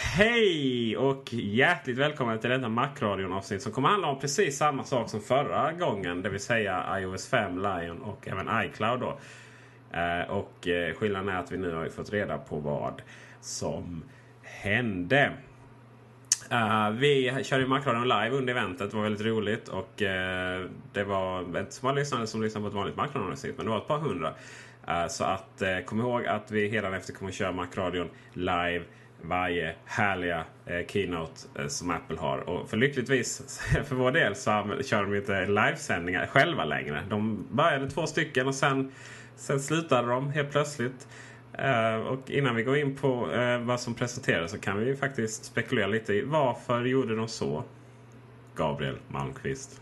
Hej och hjärtligt välkommen till detta Macradion avsnitt som kommer handla om precis samma sak som förra gången. Det vill säga iOS 5, Lion och även iCloud. Då. Eh, och eh, skillnaden är att vi nu har fått reda på vad som hände. Uh, vi körde Macradion live under eventet. Det var väldigt roligt. Och uh, det var inte så många lyssnare som lyssnade på ett vanligt Macradion-avsnitt. Men det var ett par hundra. Uh, så att kom ihåg att vi hela efter kommer att köra Macradion live varje härliga eh, keynote eh, som Apple har. Och för lyckligtvis för vår del så kör de inte livesändningar själva längre. De började två stycken och sen, sen slutade de helt plötsligt. Eh, och innan vi går in på eh, vad som presenterades så kan vi faktiskt spekulera lite i varför gjorde de så? Gabriel Malmqvist.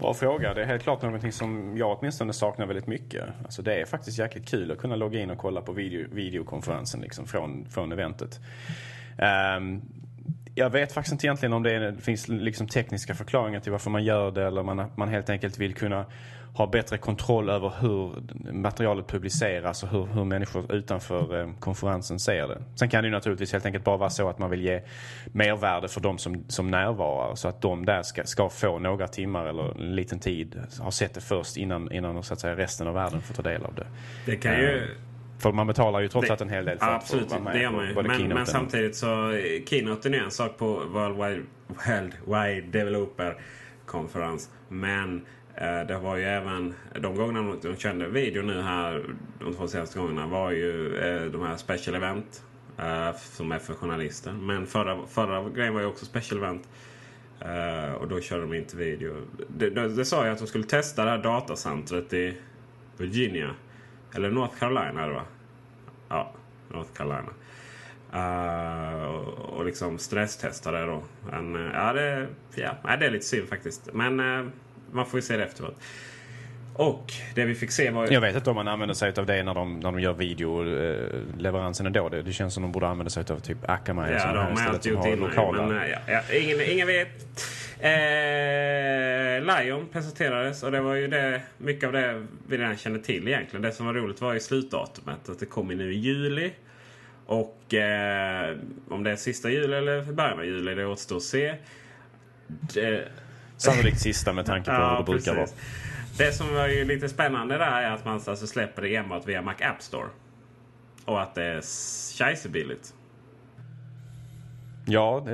Bra fråga. Det är helt klart någonting som jag åtminstone saknar väldigt mycket. Alltså det är faktiskt jäkligt kul att kunna logga in och kolla på video, videokonferensen liksom från, från eventet. Um, jag vet faktiskt inte egentligen om det, är, det finns liksom tekniska förklaringar till varför man gör det eller man, man helt enkelt vill kunna ha bättre kontroll över hur materialet publiceras och hur, hur människor utanför eh, konferensen ser det. Sen kan det ju naturligtvis helt enkelt bara vara så att man vill ge mervärde för de som, som närvarar så att de där ska, ska få några timmar eller en liten tid, ha sett det först innan, innan så att säga, resten av världen får ta del av det. Det kan ju... Eh, för man betalar ju trots allt en hel del för absolut, att få vara med det gör man ju. Men, men, samtidigt så keynoten är en sak på World Wide, World Wide Developer konferens. Men Eh, Eh, det var ju även de gångerna de körde video nu här de två senaste gångerna var ju eh, de här special event eh, som är för journalister. Men förra, förra grejen var ju också special event. och då körde de inte video. Det, det, det sa jag att de skulle testa det här datacentret i Virginia. Eller North Carolina det va? Ja, North Carolina. Uh, och, och liksom stresstesta det då. Men, ja, det, ja, det är lite synd faktiskt. Men uh, man får ju se det efteråt. Och det vi fick se var... Jag vet inte om man använder sig av det när de, när de gör videoleveransen ändå. Det, det känns som de borde använda sig av typ Akamai. Ja, de har alltid gjort innan. Lokala. Men, ja, ja, ingen, ingen vet. Eh, Lion presenterades och det var ju det, mycket av det vi redan kände till egentligen. Det som var roligt var ju slutdatumet. Att det kommer nu i juli. Och eh, om det är sista juli eller början av juli det återstår att se. Det, Sannolikt sista med tanke på ja, hur det brukar vara. Det som var lite spännande där är att man alltså släpper det enbart via Mac App Store. Och att det är scheissebilligt. Ja,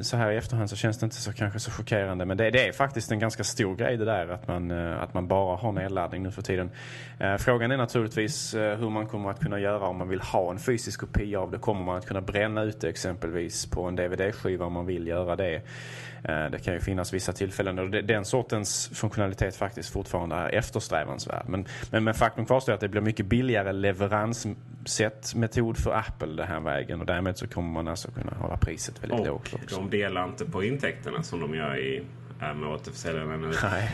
så här i efterhand så känns det inte så kanske så chockerande. Men det, det, är faktiskt en ganska stor grej det där att man, eh, att man bara har nedladdning nu för tiden. Eh, frågan är naturligtvis hur man kommer att kunna göra om man vill ha en fysisk kopia av det. Kommer man att kunna bränna ut det exempelvis på en DVD-skiva om man vill göra det? Det kan ju finnas vissa tillfällen då den sortens funktionalitet faktiskt fortfarande är eftersträvansvärd. Men, men, men faktum kvarstår att det blir mycket billigare leveranssätt metod för Apple den här vägen och därmed så kommer man alltså kunna hålla priset väldigt och lågt också. de delar inte på intäkterna som de gör i äh, med återförsäljarna nu. Nej,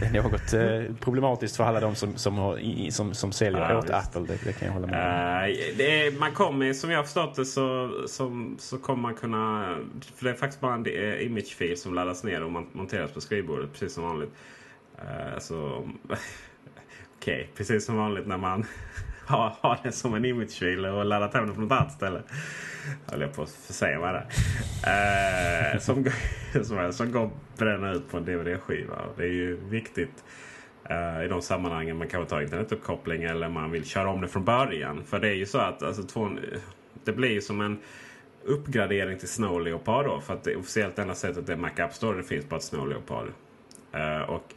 det är något eh, problematiskt för alla de som, som, har, som, som säljer ja, åt visst. Apple. Det, det, kan jag hålla med om. Uh, är, man kommer, som jag har förstått det så, som, så kommer man kunna... För det är faktiskt bara en imagefil som laddas ner och monteras på skrivbordet precis som vanligt. Uh, så... Okej, okay, precis som vanligt när man ha, ha det som en imagefil och laddat hem det på något annat ställe. Höll jag på att försäga mig där. Eh, som, som, som går att bränna ut på en DVD-skiva. Det är ju viktigt eh, i de sammanhangen man kanske tar internetuppkoppling eller man vill köra om det från början. För det är ju så att alltså, två, det blir ju som en uppgradering till Snow Leopard då. För att det officiellt enda sättet är Mac App Store det finns bara ett Snow Leopard. Uh, och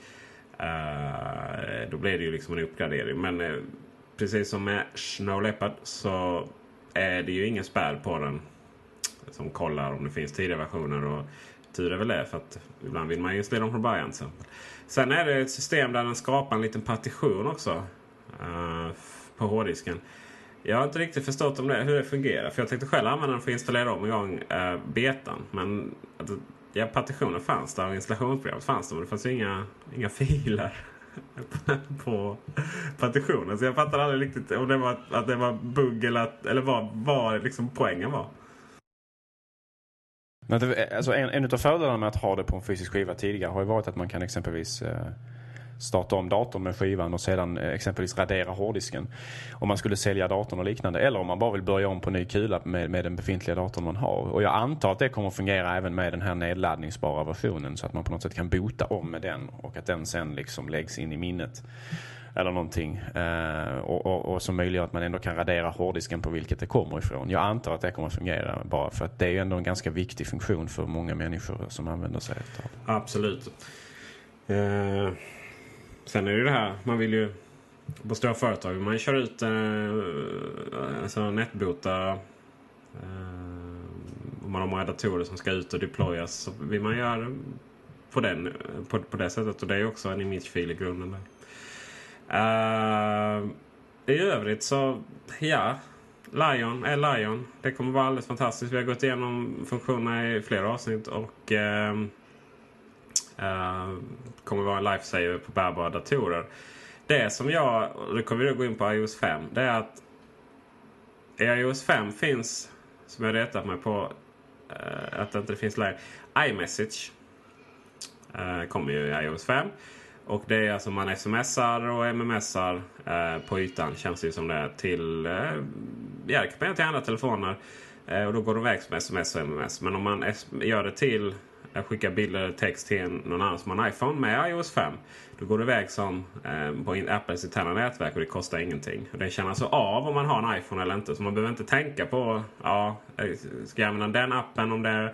Uh, då blir det ju liksom en uppgradering. Men uh, precis som med Snow Leopard så är det ju ingen spärr på den. Som kollar om det finns tidigare versioner. Och tur är väl det för att ibland vill man ju installera dem från början. Så. sen är det ett system där den skapar en liten partition också. Uh, på hårddisken. Jag har inte riktigt förstått om det, hur det fungerar. För jag tänkte själv använda den för att installera om igång uh, betan. Men alltså, ja, partitionen fanns där och installationsprogrammet fanns där. Men det fanns inga, inga filer på partitionen. Så jag fattade aldrig riktigt om det var att det var bugg eller, att, eller vad, vad liksom poängen var. Alltså en, en av fördelarna med att ha det på en fysisk skiva tidigare har ju varit att man kan exempelvis eh, starta om datorn med skivan och sedan eh, exempelvis radera hårddisken. Om man skulle sälja datorn och liknande. Eller om man bara vill börja om på ny kula med, med den befintliga datorn man har. Och jag antar att det kommer att fungera även med den här nedladdningsbara versionen. Så att man på något sätt kan bota om med den och att den sen liksom läggs in i minnet. Eller någonting. Eh, och, och, och som möjliggör att man ändå kan radera hårddisken på vilket det kommer ifrån. Jag antar att det kommer att fungera bara för att det är ju ändå en ganska viktig funktion för många människor som använder sig av det. Absolut. Eh, sen är det ju det här, man vill ju på stora företag vill man kör ut eh, alltså nätbota eh, om man har många datorer som ska ut och deployas så vill man göra på, den, på, på det sättet. Och det är också en imagefil i grunden. Där. Uh, I övrigt så, ja. Lion är Lion. Det kommer vara alldeles fantastiskt. Vi har gått igenom funktionerna i flera avsnitt och uh, uh, kommer vara en lifesaver på bärbara datorer. Det som jag, och kommer vi gå in på iOS 5, det är att i iOS 5 finns, som jag retat mig på, uh, att det inte finns längre, iMessage. Uh, kommer ju i iOS 5. Och det är alltså man smsar och mmsar eh, på ytan känns det ju som det är till, eh, ja, det kan man till andra telefoner. Eh, och då går det iväg som sms och mms. Men om man gör det till, jag skickar bilder eller text till någon annan som har en iPhone med iOS 5. Då går det iväg som eh, på Apples interna nätverk och det kostar ingenting. Och den känner alltså av om man har en iPhone eller inte. Så man behöver inte tänka på, ja, eh, ska jag använda den appen om det är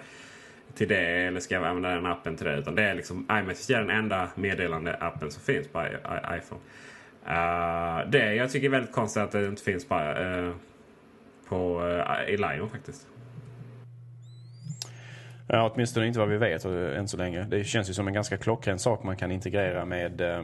till det eller ska jag använda den appen till det. Utan det är liksom iMessage är den enda meddelande appen som finns på iPhone. Uh, det jag tycker är väldigt konstigt att det inte finns på, uh, på uh, i Lion faktiskt. Ja, åtminstone inte vad vi vet eh, än så länge. Det känns ju som en ganska klockren sak man kan integrera med eh,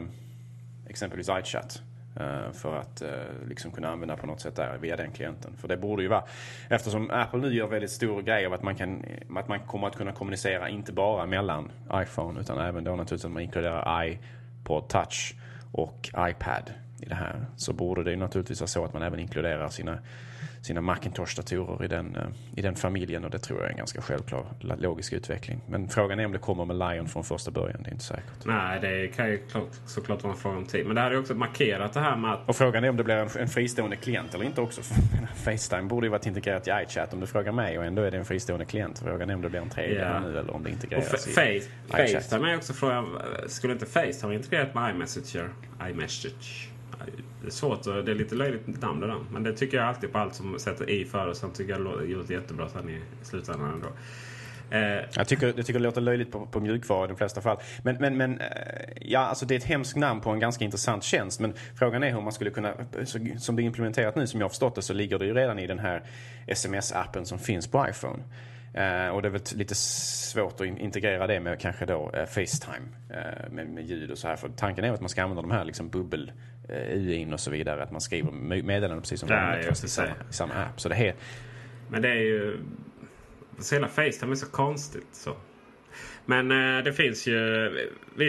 exempelvis iChat. Eh, för att liksom kunna använda på något sätt där via den klienten. För det borde ju vara, eftersom Apple nu gör väldigt stor grej av att man, kan, att man kommer att kunna kommunicera inte bara mellan iPhone utan även då naturligtvis att man inkluderar iPod Touch och iPad i det här. Så borde det ju naturligtvis vara så att man även inkluderar sina sina Macintosh-datorer i den, eh, i den familjen och det tror jag är en ganska självklar logisk utveckling. Men frågan är om det kommer med Lion från första början. Det är inte säkert. Nej, det kan ju klart, såklart vara en fråga om tid. Men det här är också markerat det här med att... Och frågan är om det blir en, en fristående klient eller inte också. Facetime borde ju varit integrerat i iChat om du frågar mig och ändå är det en fristående klient. Frågan är om det blir en tredje yeah. nu eller om det integreras i face, Facetime är också frågan, skulle inte Facetime integrerat med iMessage? iMessage? Det är svårt och det är lite löjligt namn det där. Men det tycker jag alltid på allt som sätter i före. Sen tycker jag det låter jättebra sen i slutändan ändå. Eh, jag, tycker, jag tycker det låter löjligt på, på mjukvara i de flesta fall. Men, men, men eh, ja, alltså det är ett hemskt namn på en ganska intressant tjänst. Men frågan är hur man skulle kunna, som det är implementerat nu som jag har förstått det så ligger det ju redan i den här sms-appen som finns på iPhone. Eh, och det är väl lite svårt att integrera det med kanske då Facetime med, med, ljud och så här. För tanken är att man ska använda de här liksom bubbel UI'n och så vidare. Att man skriver meddelanden precis som vanligt ja, i, samma, i samma app. Så det är... Men det är ju... Så hela Facetime är så konstigt. Så. Men eh, det finns ju... Vi,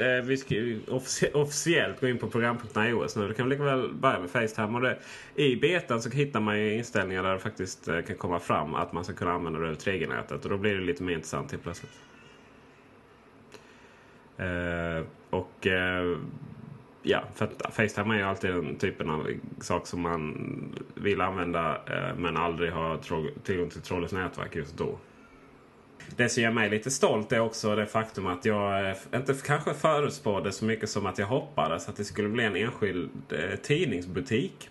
eh, vi ska ju offic officiellt gå in på programpunkterna iOS nu. Då kan vi lika väl börja med Facetime. Och det, I betan så hittar man ju inställningar där det faktiskt eh, kan komma fram att man ska kunna använda det över 3G-nätet. Och då blir det lite mer intressant helt plötsligt. Eh, och eh, ja, för att Facetime är ju alltid den typen av sak som man vill använda eh, men aldrig har tillgång till trådlöst nätverk just då. Det som gör mig lite stolt är också det faktum att jag eh, inte kanske förutspådde så mycket som att jag hoppades att det skulle bli en enskild eh, tidningsbutik.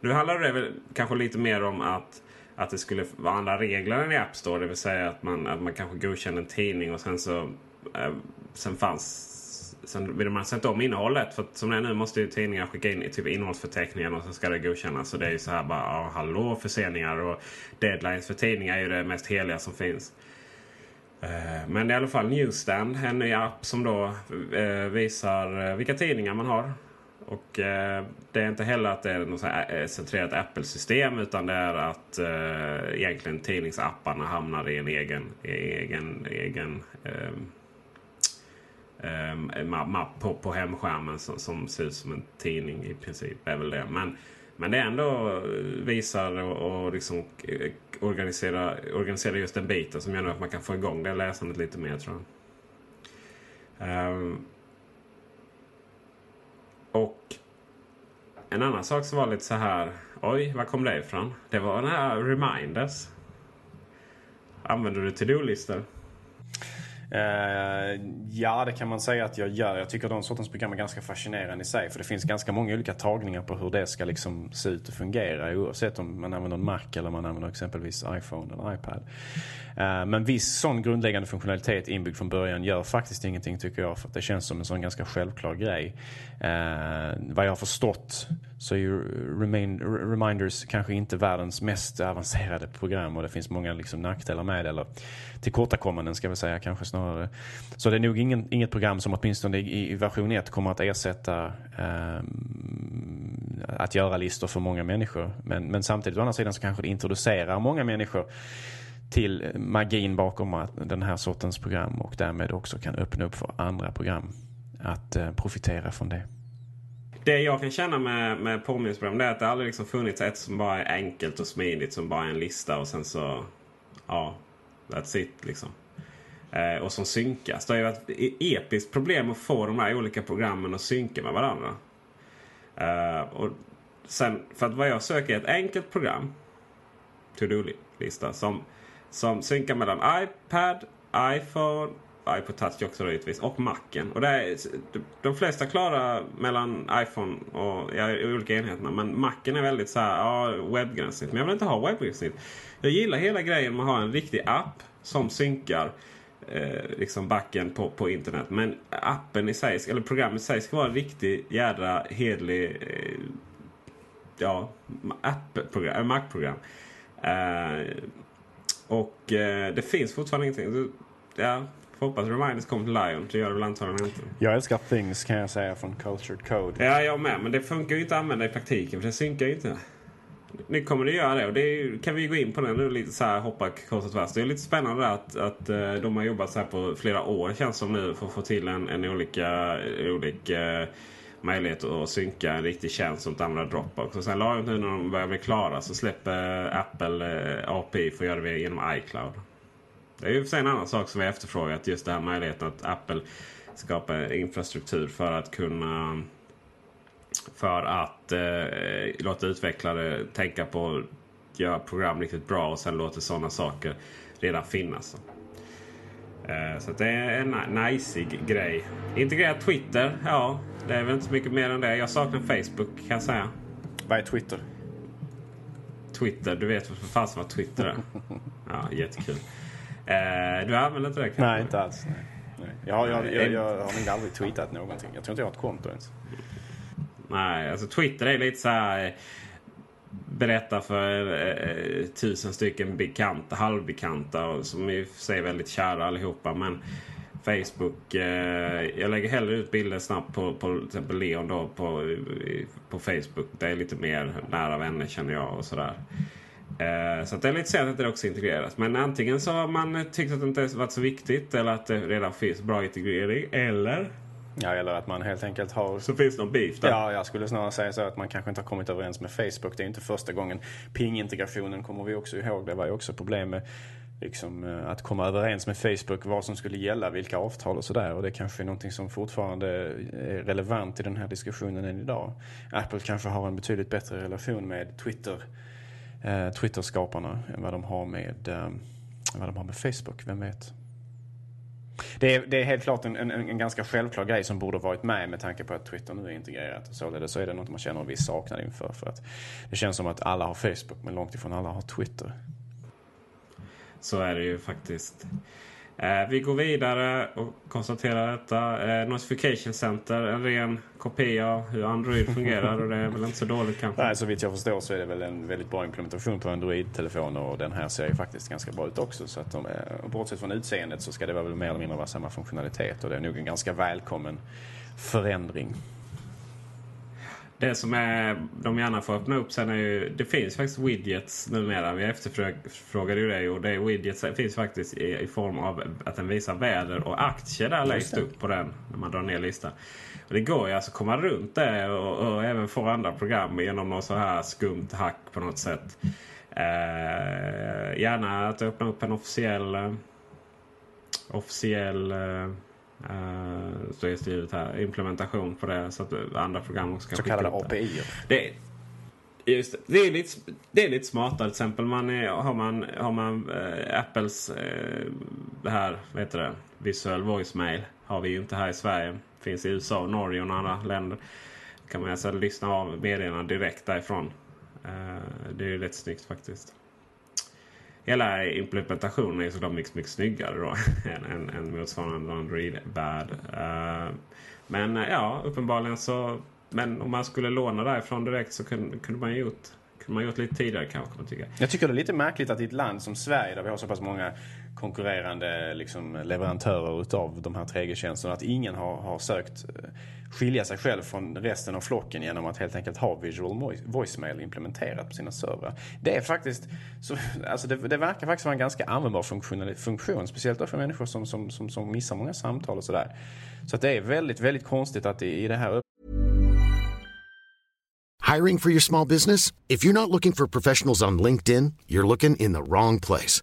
Nu handlar det väl kanske lite mer om att, att det skulle vara andra regler än i App Store. Det vill säga att man, att man kanske godkänner en tidning och sen så eh, sen fanns Sen vill man sätta om innehållet. För som det är nu måste ju tidningar skicka in typ innehållsförteckningen och så ska det godkännas. Så det är ju så här bara, ja, hallå förseningar och deadlines för tidningar är ju det mest heliga som finns. Eh, men i alla fall Newsstand, en ny app som då eh, visar eh, vilka tidningar man har. Och det är inte heller att det är något centrerat Apple-system utan det är att egentligen tidningsapparna hamnar i en egen, egen, egen Ehm, en mapp på, på hemskärmen som, som ser ut som en tidning i princip. är väl det. Men, men det ändå eh, visar och, och liksom eh, organisera, organisera just den biten som gör att man kan få igång det läsandet lite mer tror jag. Um, och en annan sak som var lite så här. Oj, var kom det ifrån? Det var den här Reminders. Använder du to-do-listor? Uh, ja, det kan man säga att jag gör. Jag tycker de sortens program är ganska fascinerande i sig. För det finns ganska många olika tagningar på hur det ska liksom se ut och fungera. Oavsett om man använder en Mac eller man använder exempelvis iPhone eller iPad. Uh, men viss sån grundläggande funktionalitet inbyggd från början gör faktiskt ingenting tycker jag. För det känns som en sån ganska självklar grej. Uh, vad jag har förstått så är ju Remain, Reminders kanske inte världens mest avancerade program och det finns många liksom nackdelar med det. Eller tillkortakommanden ska vi säga kanske snarare. Så det är nog ingen, inget program som åtminstone i, i version 1 kommer att ersätta eh, att göra listor för många människor. Men, men samtidigt å andra sidan så kanske det introducerar många människor till magin bakom den här sortens program och därmed också kan öppna upp för andra program att eh, profitera från det. Det jag kan känna med, med påminnelseprogram är att det aldrig liksom funnits ett som bara är enkelt och smidigt som bara är en lista och sen så ja, That's it liksom. Eh, och som synkas. Det har ju varit ett episkt problem att få de här olika programmen att synka med varandra. Eh, och sen, för att vad jag söker är ett enkelt program. To-do-lista. Som, som synkar mellan iPad, iPhone, iPod Touch också då givetvis och Macen. Och det är, de flesta klarar mellan iPhone och ja, olika enheterna. Men Macen är väldigt så här, ja, webbgränssnitt. Men jag vill inte ha webbgränssnitt. Jag gillar hela grejen med att ha en riktig app som synkar eh, liksom backen på, på internet. Men appen i sig, eller programmet i sig ska vara en riktig jädra hedlig eh, ja, app-program, eh, äh, Mac-program. Eh, och eh, det finns fortfarande ingenting. Ja, får hoppas Reminders kommer till Lion. Det gör det väl antagligen inte. Jag älskar Things kan jag säga från Cultured Code. Ja, jag med. Men det funkar ju inte att använda i praktiken för det synkar ju inte. Nu kommer det göra det och det är, kan vi gå in på det nu lite så här hoppa kors och tvärs. Det är lite spännande att, att eh, de har jobbat så här på flera år känns som nu för att få till en, en olika, olika möjlighet att synka en riktig tjänst som använder Dropbox. Och sen lagom nu när de börjar bli klara så släpper Apple eh, API för att göra det genom iCloud. Det är ju en annan sak som vi efterfrågat. Just den här möjligheten att Apple skapar infrastruktur för att kunna för att eh, låta utvecklare tänka på att göra program riktigt bra och sen låter sådana saker redan finnas. Eh, så det är en najsig grej. Integrera Twitter, ja det är väl inte så mycket mer än det. Jag saknar Facebook kan jag säga. Vad är Twitter? Twitter, du vet för fasen vad Twitter är? Ja, jättekul. Eh, du använder inte det kanske? Nej, inte alls. Nej. Nej. Jag, jag, jag, jag, har nog aldrig tweetat någonting. Jag tror inte jag har ett konto ens. Nej, alltså Twitter är lite så här... Eh, berätta för eh, tusen stycken bekanta, halvbekanta som i och för sig är väldigt kära allihopa. Men Facebook. Eh, jag lägger hellre ut bilder snabbt på, på till exempel Leon då på, på Facebook. Det är lite mer nära vänner känner jag och sådär. Eh, så det är lite sent att det också integreras. Men antingen så har man tyckt att det inte varit så viktigt eller att det redan finns bra integrering. Eller Ja, eller att man helt enkelt har... Så finns det någon beef där? Ja, jag skulle snarare säga så att man kanske inte har kommit överens med Facebook. Det är inte första gången. Ping-integrationen kommer vi också ihåg. Det var ju också problem med liksom, eh, att komma överens med Facebook vad som skulle gälla, vilka avtal och sådär. Och det kanske är någonting som fortfarande är relevant i den här diskussionen än idag. Apple kanske har en betydligt bättre relation med Twitter, eh, Twitter-skaparna än vad de har med, eh, vad de har med Facebook. Vem vet? Det är, det är helt klart en, en, en, ganska självklar grej som borde varit med med tanke på att Twitter nu är integrerat. Och således så är det något man känner en viss saknad inför. För att det känns som att alla har Facebook men långt ifrån alla har Twitter. Så är det ju faktiskt. Eh, vi går vidare och konstaterar detta. Eh, Notification Center, en ren kopia av hur Android fungerar och det är väl inte så dåligt kanske? Nej, så vitt jag förstår så är det väl en väldigt bra implementation på Android-telefoner och den här ser ju faktiskt ganska bra ut också. Så att de, eh, bortsett från utseendet så ska det väl mer eller mindre vara samma funktionalitet och det är nog en ganska välkommen förändring det som är, de gärna får öppna upp sen är ju, det finns faktiskt widgets numera. Vi efterfrågade ju det och det widgets finns faktiskt i, i, form av att den visar väder och aktier där längst upp på den när man drar ner listan. Och det går ju alltså att komma runt det och, och även få andra program genom något så här skumt hack på något sätt. Eh, gärna att öppna upp en officiell eh, officiell eh, Uh, står skrivet här. Implementation på det så att andra program också kan Så kallade API. Det, just det. Det, är lite, det är lite smartare. Till exempel man är, har man, har man uh, Apples uh, det här, vad heter det? Visual voicemail. Har vi ju inte här i Sverige. Finns i USA, Norge och några andra länder. kan man alltså lyssna av meddelandena direkt därifrån. det är ju rätt snyggt faktiskt hela implementationen är såklart mycket, mycket snyggare då än, än, än motsvarande Android-värld. Uh, men eh, ja, uppenbarligen så. Men om man skulle låna därifrån direkt så kunde, kunde man ju gjort kunde man gjort lite tidigare kanske. Man tycker. Jag tycker det är lite märkligt att i ett land som Sverige där vi har så pass många konkurrerande liksom, leverantörer utav de här 3G-tjänsterna att ingen har, har sökt eh, skilja sig själv från resten av flocken genom att helt enkelt ha visual voicemail implementerat på sina servrar. Det är faktiskt, så, alltså det, det verkar faktiskt vara en ganska användbar funktion, funktion speciellt då för människor som, som, som, som missar många samtal och sådär. Så att det är väldigt, väldigt konstigt att i, i det här Hiring for your small business? If you're not looking for professionals on LinkedIn, you're looking in the wrong place.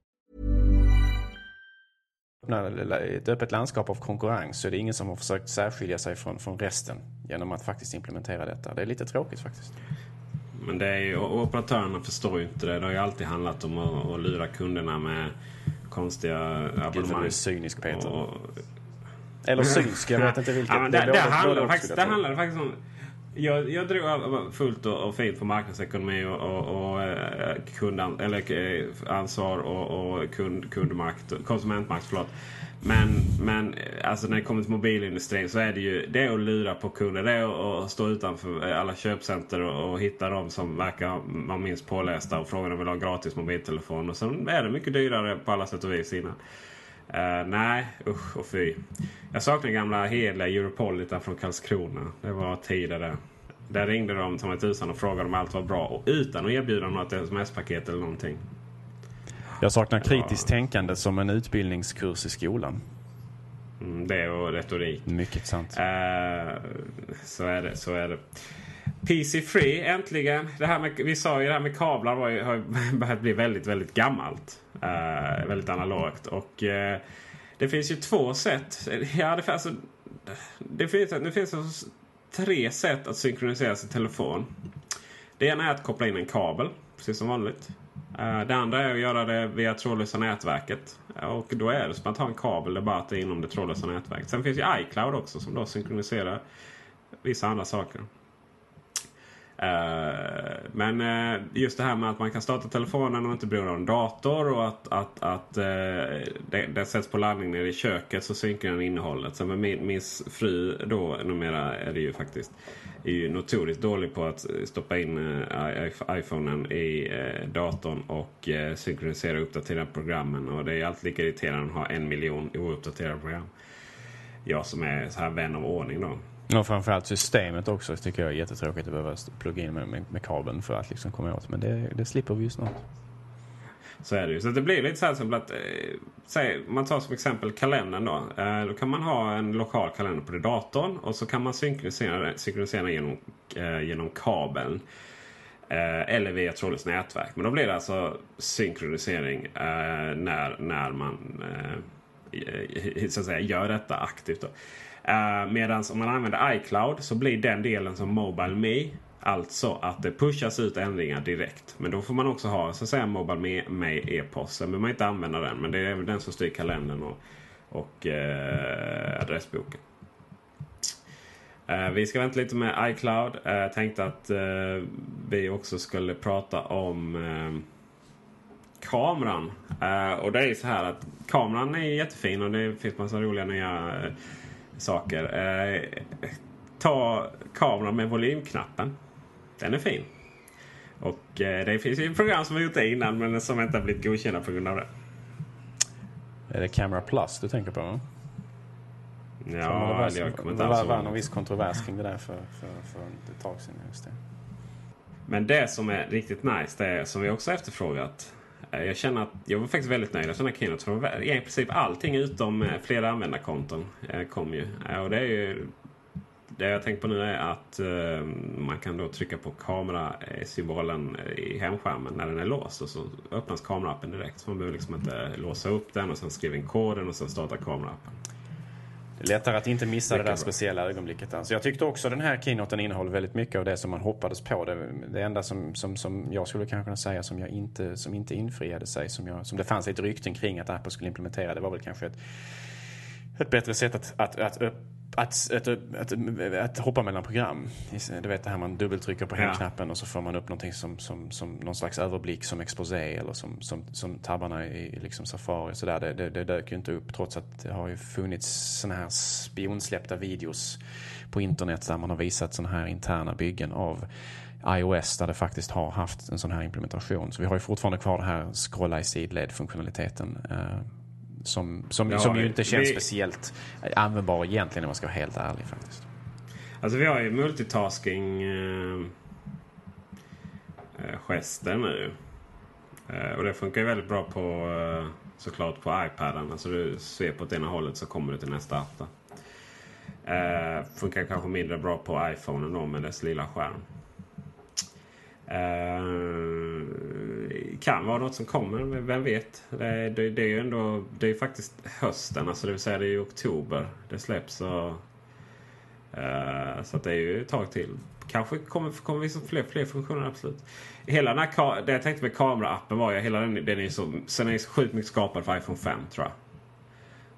Ett öppet landskap av konkurrens så är det ingen som har försökt särskilja sig från, från resten genom att faktiskt implementera detta. Det är lite tråkigt faktiskt. Men det är ju, operatörerna förstår ju inte det. Det har ju alltid handlat om att, att lura kunderna med konstiga abonnemang. Gud vad du är cynisk Peter. Och... Eller synsk, jag vet inte vilket. Ja, det, det, det, handlar faktiskt, det handlar faktiskt om... Jag, jag drog fullt och, och fint på marknadsekonomi och, och, och eh, kundan, eller, eh, ansvar och, och kund, kundmakt, konsumentmakt. Förlåt. Men, men eh, alltså när det kommer till mobilindustrin så är det ju det är att lura på kunder. Det är att stå utanför alla köpcenter och, och hitta de som verkar vara minst pålästa och fråga om de vill ha gratis mobiltelefon. Och sen är det mycket dyrare på alla sätt och vis innan. Uh, nej, usch och fy. Jag saknar gamla hederliga Europolitan från Karlskrona. Det var tider där. Där ringde de ta mig tusan och frågade om allt var bra och utan att erbjuda något sms-paket eller någonting. Jag saknar kritiskt ja. tänkande som en utbildningskurs i skolan. Mm, det och retorik. Mycket sant. Uh, så är det. så är det. PC Free äntligen. Det här med, vi sa ju det här med kablar var ju, har börjat bli väldigt, väldigt gammalt. Uh, väldigt analogt. Och uh, det finns ju två sätt. Ja, det, alltså, det finns, det finns alltså tre sätt att synkronisera sin telefon. Det ena är att koppla in en kabel, precis som vanligt. Uh, det andra är att göra det via trådlösa nätverket. Och då är det som att ha en kabel, det är bara att det är inom det trådlösa nätverket. Sen finns ju iCloud också som då synkroniserar vissa andra saker. Eh, men uh, just det här med att man kan starta telefonen och inte bli av en dator och att, att, att uh, det, det sätts på laddning nere i köket så synkar den innehållet. Så med min, min fru då numera är det ju faktiskt är ju notoriskt dålig på att stoppa in iPhonen i datorn och synkronisera och uppdatera programmen. Och det är alltid lika irriterande att ha en miljon ouppdaterade program. Jag som är så här vän av ordning då. Och framförallt systemet också tycker jag är jättetråkigt att behöva plugga in med, med, med kabeln för att liksom komma åt. Men det, det slipper vi ju snart. Så är det ju. Så det blir lite så här som att, eh, säg, man tar som exempel kalendern då. Eh, då kan man ha en lokal kalender på datorn och så kan man synkronisera, synkronisera genom, eh, genom kabeln. Eh, eller via trådlöst nätverk. Men då blir det alltså synkronisering eh, när, när man eh, Eh, så att säga, gör detta aktivt. Uh, eh, Medan om man använder iCloud så blir den delen som Mobile Me. Alltså att det pushas ut ändringar direkt. Men då får man också ha så att säga Mobile Me e-post. Sen behöver man inte använda den. Men det är den som styr kalendern och, och eh, adressboken. Eh, vi ska vänta lite med iCloud. Jag tänkte att vi också skulle prata om kameran. Uh, och det är ju så här att kameran är jättefin och det finns massa roliga nya uh, saker. Uh, ta kameran med volymknappen. Den är fin. Och det finns ju program som har gjort det innan men som inte har blivit godkända på grund av det. Är det Camera Plus du tänker på? Ja, det var, var någon viss kontrovers kring det där för, för, för ett tag sedan. Just det. Men det som är riktigt nice, det är som vi också efterfrågat. Eh, jag känner att jag var faktiskt väldigt nöjd efter den här. För I princip allting utom eh, flera användarkonton eh, kom ju. Och det är ju det jag tänkt på nu är att uh, man kan då trycka på kamerasymbolen i hemskärmen när den är låst. Och så öppnas kameraappen direkt. Så man behöver liksom inte låsa upp den och sen skriva in koden och sen starta kameraappen. Det är lättare att inte missa det där bra. speciella ögonblicket. Alltså jag tyckte också den här keynoten innehåller väldigt mycket av det som man hoppades på. Det, det enda som, som, som jag skulle kanske kunna säga som, jag inte, som inte infriade sig, som, jag, som det fanns lite rykten kring att Apple skulle implementera, det var väl kanske ett, ett bättre sätt att, att, att att, att, att, att, hoppa mellan program. Du vet det här man dubbeltrycker på hemknappen ja. och så får man upp någonting som, som, som någon slags överblick som exposé eller som, som, som tabbarna i liksom Safari. Så där. Det, det, det dök ju inte upp trots att det har ju funnits såna här spionsläppta videos på internet där man har visat såna här interna byggen av iOS där det faktiskt har haft en sån här implementation. Så vi har ju fortfarande kvar det här scrolla i sidled funktionaliteten. Eh, som, som, ja, som ju inte känns vi, speciellt användbar egentligen om man ska vara helt ärlig faktiskt. Alltså vi har ju multitasking eh, eh, gester nu. Eh, och det funkar ju väldigt bra på eh, såklart på iPaden. Alltså du ser på ena hållet så kommer du till nästa app. Eh, funkar kanske mindre bra på iPhonen då med dess lilla skärm. Uh, kan vara något som kommer, vem vet. Det, det, det är ju ändå det är faktiskt hösten, alltså det vill säga det är ju oktober det släpps. Och, uh, så att det är ju ett tag till. Kanske kommer, kommer vi fler, fler funktioner, absolut. Hela den här, det jag tänkte med kameraappen var ju hela den, den är så, sen är så sjukt mycket skapad för iPhone 5 tror jag.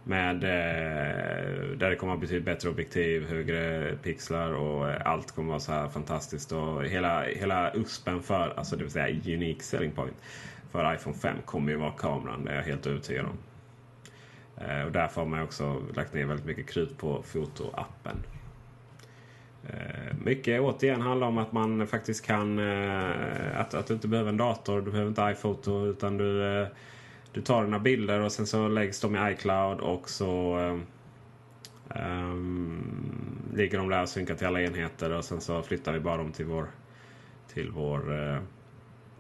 Med, eh, där det kommer att bli betydligt bättre objektiv, högre pixlar och eh, allt kommer att vara så här fantastiskt. Och hela, hela USPen för, alltså det vill säga unique selling point för iPhone 5 kommer ju vara kameran. Det är jag helt övertygad om. Eh, och därför har man också lagt ner väldigt mycket krut på fotoappen. Eh, mycket återigen handlar om att man faktiskt kan... Eh, att, att du inte behöver en dator, du behöver inte iPhoto utan du du tar dina bilder och sen så läggs de i iCloud och så um, ligger de där och synkar till alla enheter och sen så flyttar vi bara dem till vår till vår eh, uh,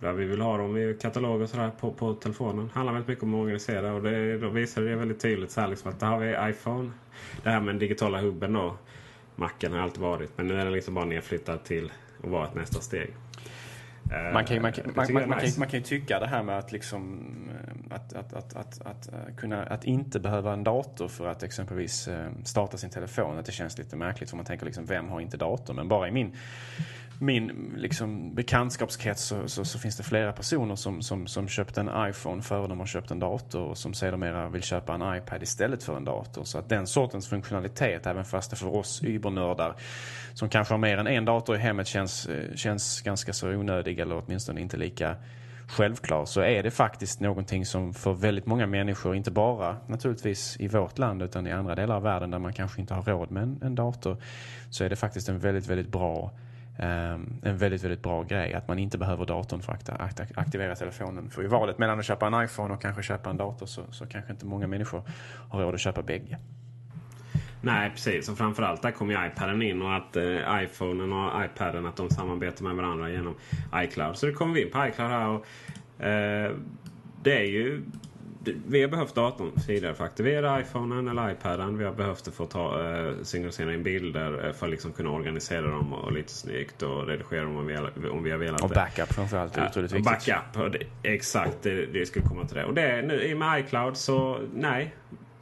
där vi vill ha dem i katalog och sådär på, på telefonen. Det handlar väldigt mycket om att organisera och det, då visar det väldigt tydligt så här liksom att där har vi iPhone. Det här med den digitala hubben då. Macken har alltid varit men nu är den liksom bara nedflyttad till att vara ett nästa steg. Man kan, man, kan, man, man, man, kan, man kan ju tycka det här med att, liksom, eh, att, att, att, att, att, eh, kunna, att inte behöva en dator för att exempelvis eh, starta sin telefon. Att det känns lite märkligt för man tänker liksom, vem har inte dator? Men bara i min min liksom, bekantskapskrets så, så, så, finns det flera personer som, som, som köpte en iPhone före de har köpt en dator och som sedermera vill köpa en iPad istället för en dator. Så att den sortens funktionalitet, även fast det för oss übernördar som kanske har mer än en dator i hemmet känns, eh, känns ganska så onödig eller åtminstone inte lika självklar så är det faktiskt någonting som för väldigt många människor, inte bara naturligtvis i vårt land utan i andra delar av världen där man kanske inte har råd med en, en dator, så är det faktiskt en väldigt, väldigt bra Ehm, en väldigt, väldigt bra grej. Att man inte behöver datorn för att aktivera telefonen. För i valet mellan att köpa en iPhone och kanske köpa en dator så, så kanske inte många människor har råd att köpa bägge. Nej precis och framförallt där kommer ju iPaden in och att eh, iPhonen och iPaden att de samarbetar med varandra genom iCloud. Så det kommer vi in på iCloud här. Och, eh, det är ju vi har behövt datorn tidigare för att aktivera iPhonen eller iPaden. Vi har behövt det för att ta, eh, synkronisera in bilder eh, för att liksom kunna organisera dem och lite snyggt och redigera dem om vi, om vi har velat Och backup framförallt. Ja, otroligt viktigt. Backup, exakt. Det, det skulle komma till det. Och det, nu, i och med iCloud så nej.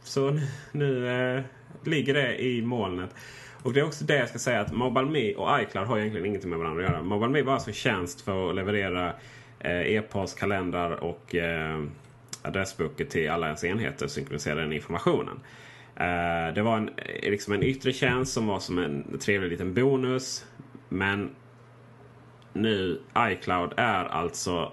Så nu eh, ligger det i molnet. Och det är också det jag ska säga att MobileMe och iCloud har egentligen ingenting med varandra att göra. MobileMe var alltså tjänst för att leverera eh, e-post, kalendrar och eh, adressböcker till alla ens enheter och synkronisera den informationen. Uh, det var en, eh, liksom en yttre tjänst som var som en trevlig liten bonus. Men nu iCloud är alltså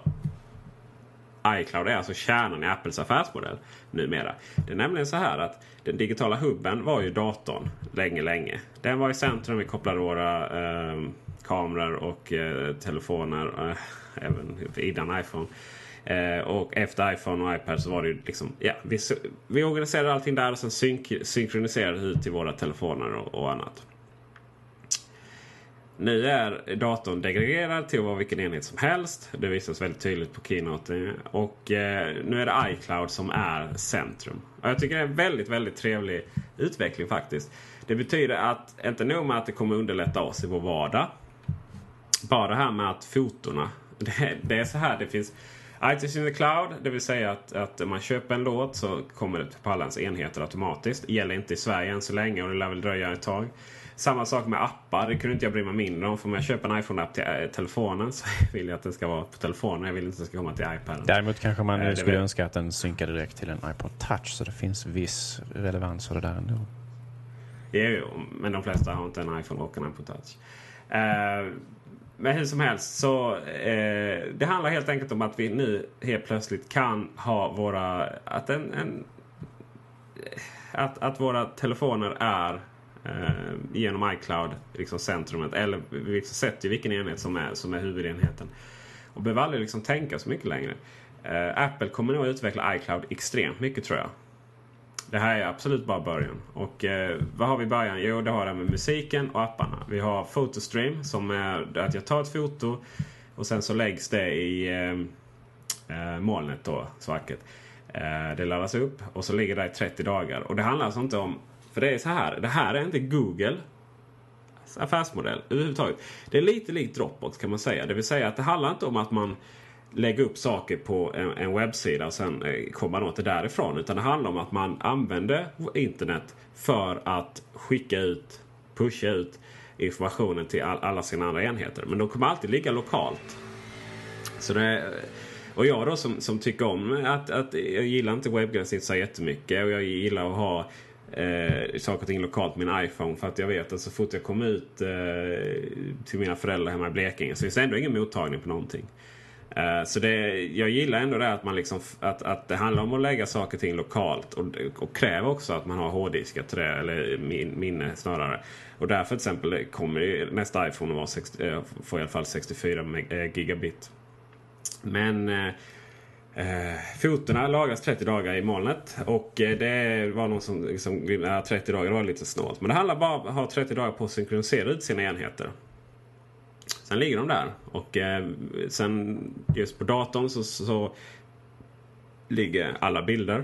iCloud är alltså kärnan i Apples affärsmodell numera. Det är nämligen så här att den digitala hubben var ju datorn länge, länge. Den var i centrum. Vi kopplade våra eh, kameror och eh, telefoner, eh, även innan iPhone. Eh, och efter iPhone och iPad så var det ju liksom, ja, vi, vi organiserade allting där och sen synk, synkroniserade ut till våra telefoner och, och annat. Nu är datorn degraderad till att vara vilken enhet som helst. Det visas väldigt tydligt på Keynote. Och eh, nu är det iCloud som är centrum. Och jag tycker det är en väldigt, väldigt trevlig utveckling faktiskt. Det betyder att, inte nog med att det kommer underlätta oss i vår vardag. Bara det här med att fotorna. Det, det är så här det finns iTunes in the cloud, det vill säga att, att man köper en låt så kommer det på alla ens enheter automatiskt. Det gäller inte i Sverige än så länge och det lär väl dröja ett tag. Samma sak med appar. Det kunde inte jag bry mig mindre om. För om jag köper en iPhone-app till äh, telefonen så vill jag att den ska vara på telefonen. Jag vill inte att den ska komma till iPaden. Däremot kanske man äh, skulle önska att den synkar direkt till en iPod Touch. Så det finns viss relevans för det där ändå. Jo, men de flesta har inte en iPhone och en iPod Touch. Uh, men hur som helst så eh, det handlar helt enkelt om att vi nu helt plötsligt kan ha våra... Att, en, en eh, att, att våra telefoner är eh, genom iCloud, liksom centrumet. Eller vi liksom sätter vilken enhet som är, som är huvudenheten. Och behöver aldrig liksom tänka så mycket längre. Eh, Apple kommer nog utveckla iCloud extremt mycket tror jag. Det här är absolut bara början. Och eh, vad har vi i början? Jo, det har det med musiken och apparna. Vi har Photostream som är att jag tar ett foto och sen så läggs det i eh, eh molnet då, svacket. Eh, det laddas upp och så ligger det i 30 dagar. Och det handlar alltså inte om för det är så här. Det här är inte Google affärsmodell överhuvudtaget. Det är lite likt Dropbox kan man säga. Det vill säga att det handlar inte om att man lägga upp saker på en, en webbsida och sen eh, komma åt det därifrån. Utan det handlar om att man använder internet för att skicka ut, pusha ut informationen till all, alla sina andra enheter. Men de kommer alltid ligga lokalt. Så det, och jag då som, som tycker om att, att jag gillar inte webbgränssnitt så jättemycket. Och jag gillar att ha eh, saker och ting lokalt på min iPhone. För att jag vet att så fort jag kommer ut eh, till mina föräldrar hemma i Blekinge så finns det ändå ingen mottagning på någonting. Eh, så det, jag gillar ändå det att, man liksom, att, att det handlar om att lägga saker och ting lokalt. Och, och kräver också att man har hårddiskar till det, eller min, minne snarare. Och därför till exempel kommer nästa iPhone att vara 60, eh, få i alla fall 64 eh, gigabit. Men eh, fotorna fotona lagras 30 dagar i molnet. Och eh, det var någon som liksom, ja, 30 dagar var lite snålt. Men det handlar bara om att ha 30 dagar på att synkronisera ut sina enheter. Sen ligger de där. Och eh, sen just på datorn så, så ligger alla bilder.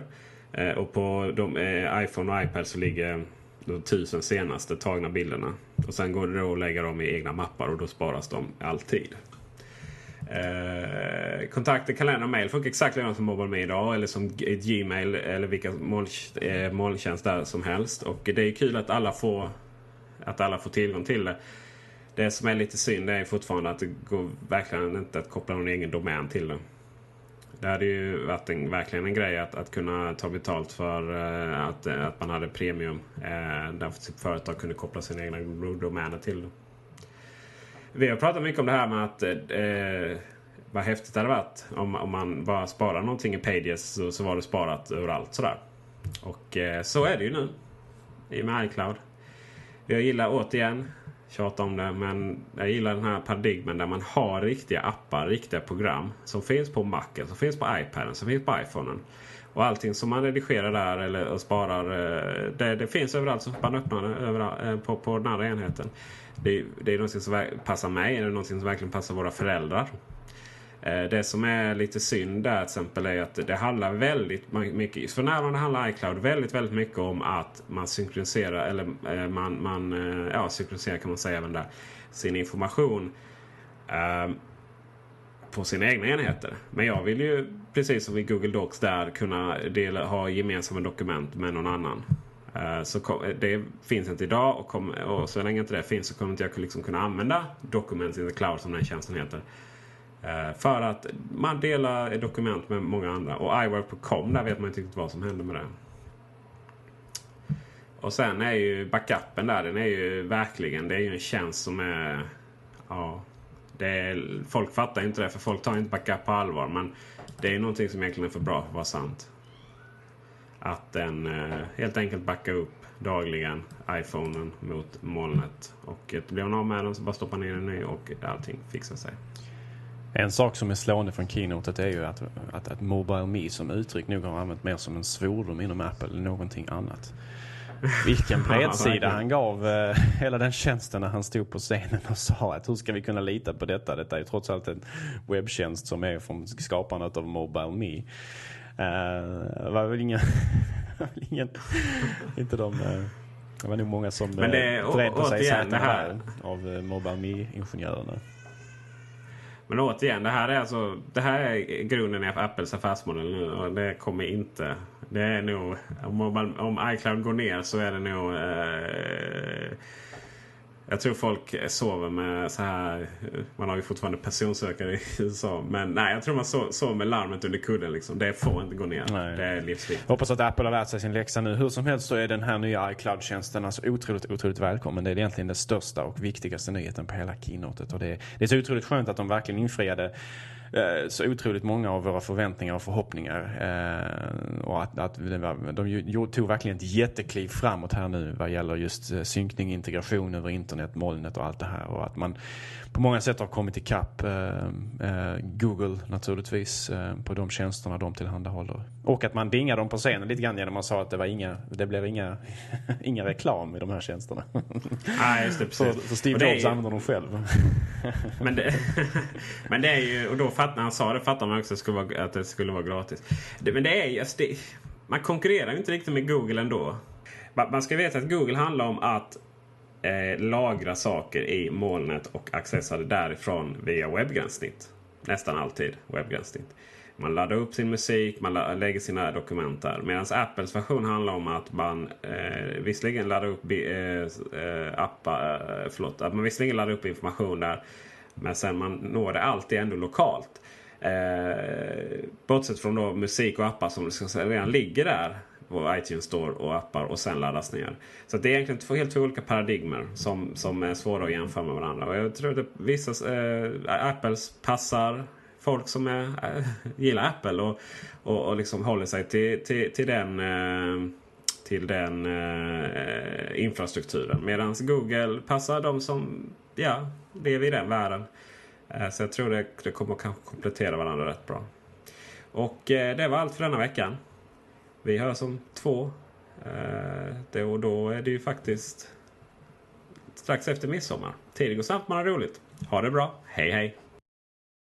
Eh, och på de, eh, iPhone och iPad så ligger de tusen senaste tagna bilderna. Och sen går det då att lägga dem i egna mappar och då sparas de alltid. Eh, kontakter, kalender och mail funkar exakt likadant som MobileMe idag. Eller som Gmail eller vilka eh, molntjänster som helst. Och det är kul att alla får, att alla får tillgång till det. Det som är lite synd är fortfarande att det går verkligen inte att koppla någon egen domän till det. Det hade ju varit en, verkligen en grej att, att kunna ta betalt för uh, att, att man hade premium. Uh, där företag kunde koppla sina egna domäner till det. Vi har pratat mycket om det här med att eh, vad häftigt det hade varit om, om man bara sparar någonting i Pages så, så var det sparat överallt sådär. Och eh, så är det ju nu. I och med iCloud. Jag gillar återigen, tjata om det, men jag gillar den här paradigmen där man har riktiga appar, riktiga program som finns på Macen, som finns på iPaden, som finns på iPhonen. Och allting som man redigerar där eller sparar, eh, det, det finns överallt så man öppnar det överallt, eh, på, på den andra enheten. Det, det är något som passar mig, det är något som verkligen passar våra föräldrar. Eh, det som är lite synd där till exempel är att det handlar väldigt mycket, för närvarande handlar iCloud väldigt, väldigt mycket om att man synkroniserar, eller eh, man, man eh, ja, synkroniserar kan man säga även där, sin information ehm, på sina egna enheter. Men jag vill ju precis som i Google Docs där kunna dela, ha gemensamma dokument med någon annan. Så kom, det finns inte idag och, kom, och så länge inte det finns så kommer inte jag liksom kunna använda Documents in the Cloud som den tjänsten heter. Eh, för att man delar dokument med många andra. Och iWork.com där vet man inte riktigt vad som händer med det. Och sen är ju backupen där, den är ju verkligen, det är ju en tjänst som är... Ja, Det är, folk fattar inte det för folk tar inte backup på allvar. Men det är någonting som egentligen är för bra för att vara sant. Att den eh, helt enkelt backar upp dagligen iPhonen mot molnet. Och blir man av med den så bara stoppar ner den ny och allting fixar sig. En sak som är slående från keynotet är ju att, att, att Mobile Me som uttryck nog har använt mer som en svordom inom Apple än någonting annat. Vilken bredsida han gav eh, hela den tjänsten när han stod på scenen och sa att hur ska vi kunna lita på detta? Detta är ju trots allt en webbtjänst som är från skapandet av Mobile Me. Uh, var väl ingen, ingen inte de, uh, det var nog många som uh, vred på sig sätena här av uh, Mobile Me-ingenjörerna. Men återigen, det här är alltså det här är grunden i Apples affärsmodell nu och det kommer inte. Det är nog om, om iCloud går ner så är det nog eh, jag tror folk sover med så här. Man har ju fortfarande personsökare i USA. Men nej, jag tror man sover med larmet under kudden. Liksom. Det får inte gå ner. Nej. Det är livsviktigt. Hoppas att Apple har lärt sig sin läxa nu. Hur som helst så är den här nya iCloud-tjänsten alltså otroligt, otroligt välkommen. Det är egentligen den största och viktigaste nyheten på hela keynotet. Och det, är, det är så otroligt skönt att de verkligen infriade Eh, så otroligt många av våra förväntningar och förhoppningar. Eh, och att, att de tog verkligen ett jättekliv framåt här nu vad gäller just eh, synkning, integration över internet, molnet och allt det här. Och att man på många sätt har kommit ikapp Google naturligtvis på de tjänsterna de tillhandahåller. Och att man dingade dem på scenen lite grann genom att man sa att det, var inga, det blev inga, inga reklam i de här tjänsterna. Nej, just det. Precis. För, för Steve Jobs ju... använder dem själv. men, det, men det är ju, och då fatt, när han sa det fattade man också att det skulle vara, att det skulle vara gratis. Det, men det är ju, alltså det, man konkurrerar ju inte riktigt med Google ändå. Man ska veta att Google handlar om att eh, lagra saker i molnet och accessa det därifrån via webbgränssnitt. Nästan alltid webbgränssnitt. Man laddar upp sin musik, man lägger sina dokument där. Medan Apples version handlar om att man eh, visserligen laddar upp eh, eh, appar, eh, förlåt, att man visserligen laddar upp information där. Men sen man når det alltid ändå lokalt. Eh, bortsett från då musik och appar som redan ligger där och iTunes Store och appar och sen laddas ner. Så det är egentligen två helt två olika paradigmer som, som är svåra att jämföra med varandra. Och jag tror att vissa eh, Apples passar folk som är, äh, gillar Apple och, och, och liksom håller sig till, till, till den, eh, till den eh, infrastrukturen. Medan Google passar de som ja, lever i den världen. Eh, så jag tror det, det kommer kanske komplettera varandra rätt bra. Och eh, det var allt för denna veckan. Vi hörs alltså om två. det, och då är det ju faktiskt strax efter midsommar. Tiden går snabbt man har roligt. Ha det bra. Hej hej!